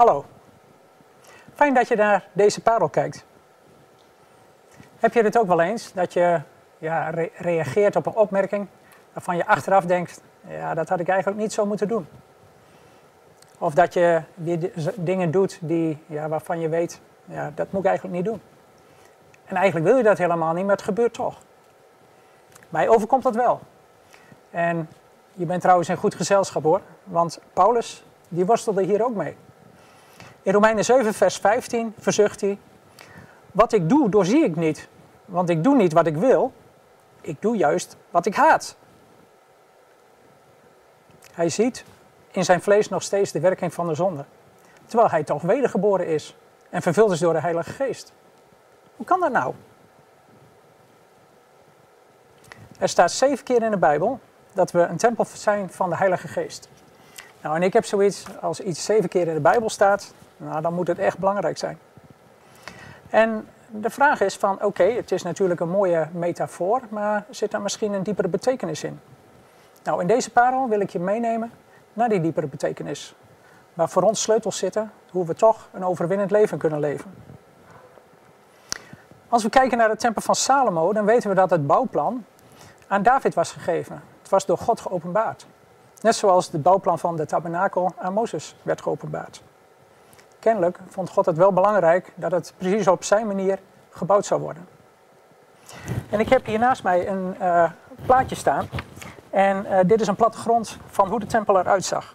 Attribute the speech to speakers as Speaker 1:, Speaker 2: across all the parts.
Speaker 1: Hallo. Fijn dat je naar deze parel kijkt. Heb je dit ook wel eens, dat je ja, reageert op een opmerking waarvan je achteraf denkt, ja, dat had ik eigenlijk niet zo moeten doen. Of dat je dingen doet die, ja, waarvan je weet, ja, dat moet ik eigenlijk niet doen. En eigenlijk wil je dat helemaal niet, maar het gebeurt toch. Mij overkomt dat wel. En je bent trouwens in goed gezelschap hoor, want Paulus, die worstelde hier ook mee. In Romeinen 7, vers 15 verzucht hij: Wat ik doe, doorzie ik niet. Want ik doe niet wat ik wil, ik doe juist wat ik haat. Hij ziet in zijn vlees nog steeds de werking van de zonde. Terwijl hij toch wedergeboren is en vervuld is door de Heilige Geest. Hoe kan dat nou? Er staat zeven keer in de Bijbel dat we een tempel zijn van de Heilige Geest. Nou, en ik heb zoiets, als iets zeven keer in de Bijbel staat, nou, dan moet het echt belangrijk zijn. En de vraag is van, oké, het is natuurlijk een mooie metafoor, maar zit daar misschien een diepere betekenis in? Nou, in deze parel wil ik je meenemen naar die diepere betekenis. Waar voor ons sleutels zitten, hoe we toch een overwinnend leven kunnen leven. Als we kijken naar de tempel van Salomo, dan weten we dat het bouwplan aan David was gegeven. Het was door God geopenbaard. Net zoals het bouwplan van de tabernakel aan Mozes werd geopenbaard. Kennelijk vond God het wel belangrijk dat het precies op zijn manier gebouwd zou worden. En ik heb hier naast mij een uh, plaatje staan. En uh, dit is een plattegrond van hoe de tempel eruit zag.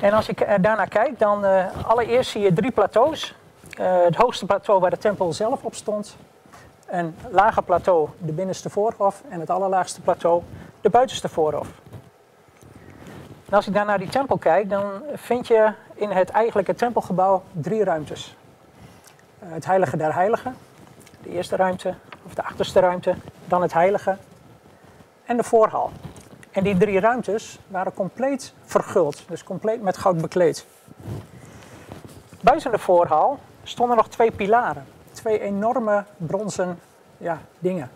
Speaker 1: En als ik uh, daarnaar kijk, dan allereerst zie je drie plateaus. het hoogste plateau waar de tempel zelf op stond. Een lager plateau, de binnenste voorhof. En het allerlaagste plateau, de buitenste voorhof. Als ik daar naar die tempel kijk, dan vind je in het eigenlijke tempelgebouw drie ruimtes. Eh, het heilige der heiligen, de eerste ruimte, of de achterste ruimte, dan het heilige en de voorhal. En die drie ruimtes waren compleet verguld, dus compleet met goud bekleed. Buiten de voorhal stonden nog twee pilaren, twee enorme bronzen ja, dingen.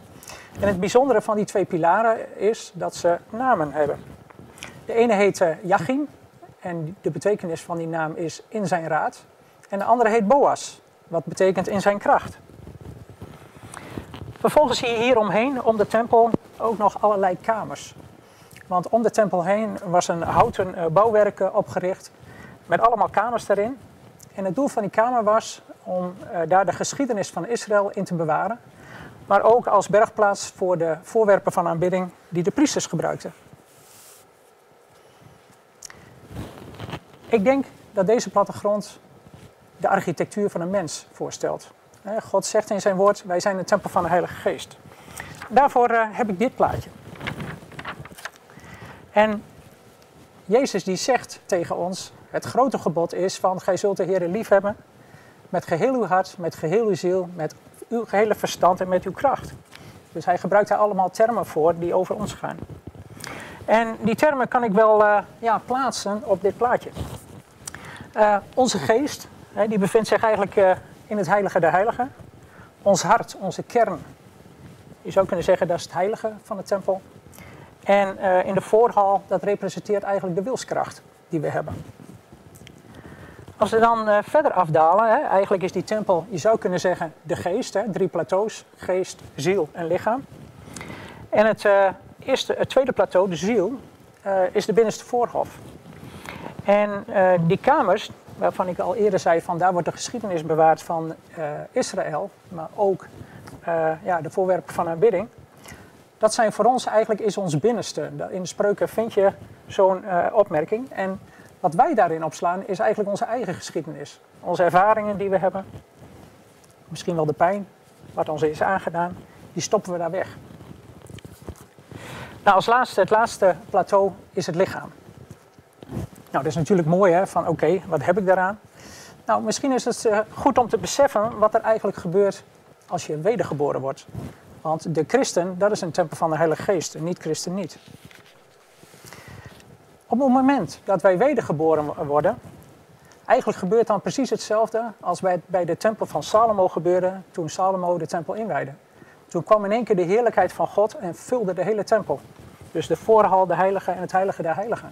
Speaker 1: En het bijzondere van die twee pilaren is dat ze namen hebben. De ene heet Jachim en de betekenis van die naam is in zijn raad. En de andere heet Boas, wat betekent in zijn kracht. Vervolgens zie je hier omheen, om de tempel, ook nog allerlei kamers. Want om de tempel heen was een houten uh, bouwwerk opgericht met allemaal kamers daarin. En het doel van die kamer was om uh, daar de geschiedenis van Israël in te bewaren. Maar ook als bergplaats voor de voorwerpen van aanbidding die de priesters gebruikten. Ik denk dat deze plattegrond de architectuur van een mens voorstelt. God zegt in zijn woord, wij zijn een tempel van de Heilige Geest. Daarvoor eh, heb ik dit plaatje. En Jezus die zegt tegen ons, het grote gebod is van, gij zult de Heer lief hebben met geheel uw hart, met geheel uw ziel, met uw gehele verstand en met uw kracht. Dus hij gebruikt daar allemaal termen voor die over ons gaan. En die termen kan ik wel uh, ja, plaatsen op dit plaatje. Uh, onze geest, hè, die bevindt zich eigenlijk uh, in het heilige der heiligen. Ons hart, onze kern. Je zou kunnen zeggen dat is het heilige van de tempel. En uh, in de voorhal, dat representeert eigenlijk de wilskracht die we hebben. Als we dan verder afdalen, hè, eigenlijk is die tempel, je zou kunnen zeggen, de geest. Hè, drie plateaus, geest, ziel en lichaam. En het, eerste, het tweede plateau, de ziel, is de binnenste voorhof. En uh, die kamers, waarvan ik al eerder zei van daar wordt de geschiedenis bewaard van uh, Israël, maar ook uh, ja, de voorwerpen van aanbidding. Dat zijn voor ons eigenlijk is ons binnenste. In de spreuken vind je zo'n opmerking. En wat wij daarin opslaan is eigenlijk onze eigen geschiedenis. Onze ervaringen die we hebben. Misschien wel de pijn wat ons is aangedaan. Die stoppen we daar weg. Nou, als laatste, het laatste plateau is het lichaam. Nou, dat is natuurlijk mooi, hè, van oké, wat heb ik daaraan? Nou, misschien is het uh, goed om te beseffen wat er eigenlijk gebeurt als je wedergeboren wordt. Want de christen, dat is een tempel van de Heilige Geest, en niet-christen niet. Op het moment dat wij wedergeboren worden, eigenlijk gebeurt dan precies hetzelfde als bij, bij de tempel van Salomo gebeurde toen Salomo de tempel inwijde. Toen kwam in één keer de heerlijkheid van God en vulde de hele tempel. Dus de voorhal, de heilige en het heilige der heiligen.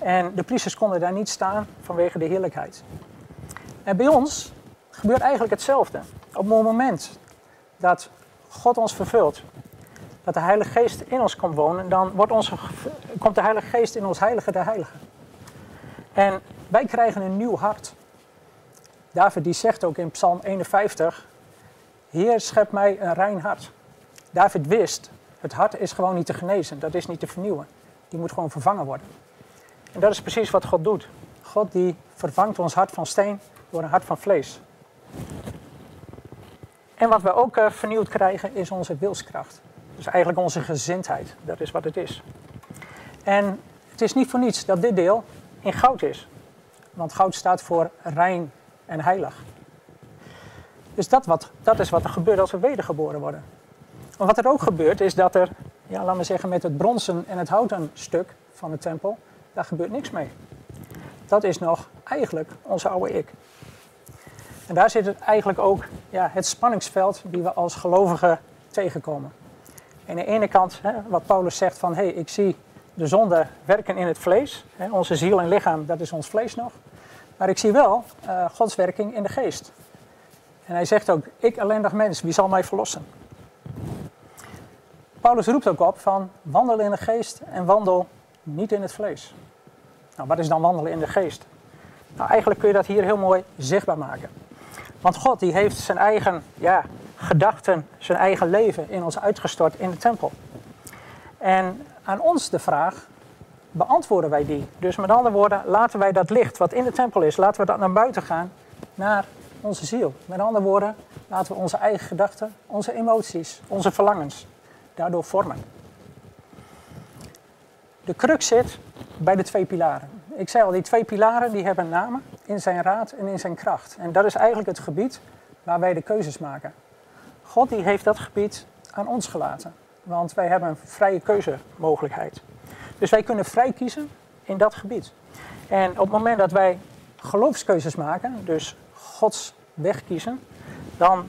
Speaker 1: En de priesters konden daar niet staan vanwege de heerlijkheid. En bij ons gebeurt eigenlijk hetzelfde. Op het moment dat God ons vervult, dat de Heilige Geest in ons komt wonen, dan wordt onze, komt de Heilige Geest in ons heilige der heiligen. En wij krijgen een nieuw hart. David die zegt ook in Psalm 51, Heer schep mij een rein hart. David wist, het hart is gewoon niet te genezen, dat is niet te vernieuwen. Die moet gewoon vervangen worden. En dat is precies wat God doet. God die vervangt ons hart van steen door een hart van vlees. En wat we ook uh, vernieuwd krijgen is onze wilskracht. Dus eigenlijk onze gezindheid. Dat is wat het is. En het is niet voor niets dat dit deel in goud is. Want goud staat voor rein en heilig. Dus dat, wat, dat is wat er gebeurt als we wedergeboren worden. Maar wat er ook gebeurt is dat er, ja, laten we zeggen met het bronzen en het houten stuk van de tempel, daar gebeurt niks mee. Dat is nog eigenlijk onze oude ik. En daar zit het eigenlijk ook ja, het spanningsveld die we als gelovigen tegenkomen. En aan de ene kant, hè, wat Paulus zegt van, hé, hey, ik zie de zonde werken in het vlees. Hè, onze ziel en lichaam, dat is ons vlees nog. Maar ik zie wel uh, Gods werking in de geest. En hij zegt ook, ik ellendig mens, wie zal mij verlossen? Paulus roept ook op van, wandel in de geest en wandel niet in het vlees. Nou, wat is dan wandelen in de geest? Nou, eigenlijk kun je dat hier heel mooi zichtbaar maken. Want God die heeft zijn eigen ja, gedachten, zijn eigen leven in ons uitgestort in de tempel. En aan ons de vraag, beantwoorden wij die? Dus met andere woorden, laten wij dat licht wat in de tempel is, laten we dat naar buiten gaan, naar onze ziel. Met andere woorden, laten we onze eigen gedachten, onze emoties, onze verlangens daardoor vormen. De crux zit bij de twee pilaren. Ik zei al, die twee pilaren die hebben namen in zijn raad en in zijn kracht. En dat is eigenlijk het gebied waar wij de keuzes maken. God die heeft dat gebied aan ons gelaten. Want wij hebben een vrije keuzemogelijkheid. Dus wij kunnen vrij kiezen in dat gebied. En op het moment dat wij geloofskeuzes maken, dus Gods weg kiezen, dan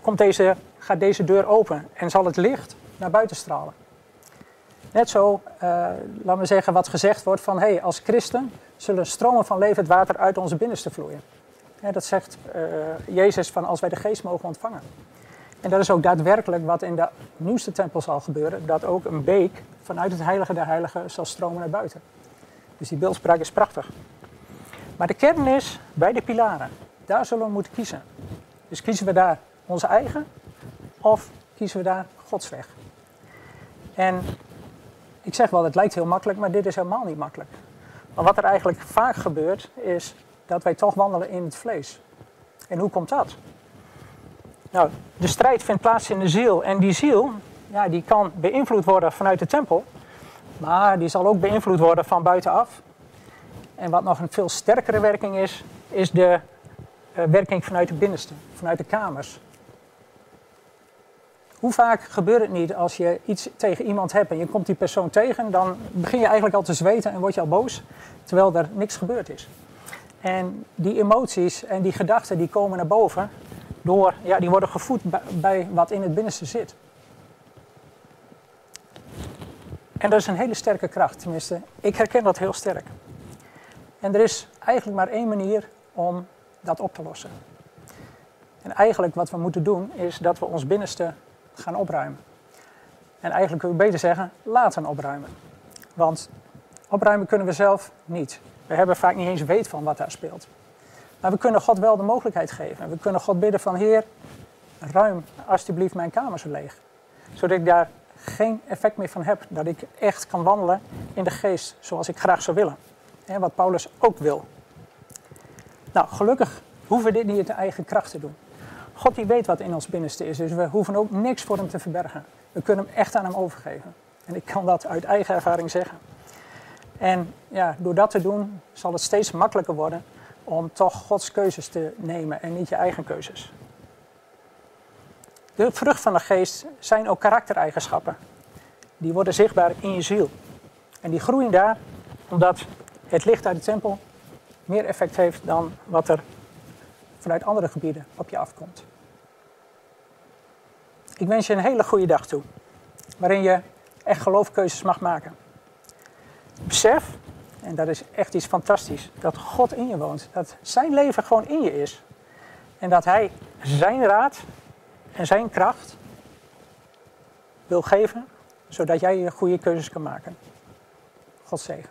Speaker 1: komt deze, gaat deze deur open en zal het licht naar buiten stralen. Net zo, uh, laten we zeggen, wat gezegd wordt van hey, als christen zullen stromen van levend water uit onze binnenste vloeien. dat zegt uh, Jezus van als wij de geest mogen ontvangen. En dat is ook daadwerkelijk wat in de nieuwste tempel zal gebeuren, dat ook een beek vanuit het heilige der heiligen zal stromen naar buiten. Dus die beeldspraak is prachtig. Maar de kern is bij de pilaren. Daar zullen we moeten kiezen. Dus kiezen we daar onze eigen of kiezen we daar Gods weg? En ik zeg wel, het lijkt heel makkelijk, maar dit is helemaal niet makkelijk. Maar wat er eigenlijk vaak gebeurt, is dat wij toch wandelen in het vlees. En hoe komt dat? Nou, de strijd vindt plaats in de ziel. En die ziel, ja, die kan beïnvloed worden vanuit de tempel. Maar die zal ook beïnvloed worden van buitenaf. En wat nog een veel sterkere werking is, is de uh, werking vanuit de binnenste, vanuit de kamers. Hoe vaak gebeurt het niet als je iets tegen iemand hebt en je komt die persoon tegen, dan begin je eigenlijk al te zweten en word je al boos, terwijl er niks gebeurd is. En die emoties en die gedachten die komen naar boven, door, ja, die worden gevoed bij wat in het binnenste zit. En dat is een hele sterke kracht, tenminste, ik herken dat heel sterk. En er is eigenlijk maar één manier om dat op te lossen. En eigenlijk wat we moeten doen, is dat we ons binnenste gaan opruimen. En eigenlijk kun je beter zeggen, laten opruimen. Want opruimen kunnen we zelf niet. We hebben vaak niet eens weet van wat daar speelt. Maar we kunnen God wel de mogelijkheid geven. We kunnen God bidden van Heer, ruim alsjeblieft mijn kamer zo leeg. Zodat ik daar geen effect meer van heb. Dat ik echt kan wandelen in de geest zoals ik graag zou willen. En wat Paulus ook wil. Nou, gelukkig hoeven we dit niet in eigen kracht te doen. God die weet wat in ons binnenste is, dus we hoeven ook niks voor hem te verbergen. We kunnen hem echt aan hem overgeven. En ik kan dat uit eigen ervaring zeggen. En ja, door dat te doen zal het steeds makkelijker worden om toch Gods keuzes te nemen en niet je eigen keuzes. De vrucht van de geest zijn ook karaktereigenschappen. Die worden zichtbaar in je ziel. En die groeien daar omdat het licht uit de tempel meer effect heeft dan wat er vanuit andere gebieden op je afkomt. Ik wens je een hele goede dag toe, waarin je echt geloofkeuzes mag maken. Besef En dat is echt iets fantastisch. Dat God in je woont. Dat zijn leven gewoon in je is. En dat hij zijn raad en zijn kracht wil geven, zodat jij je goede keuzes kan maken. God zegen.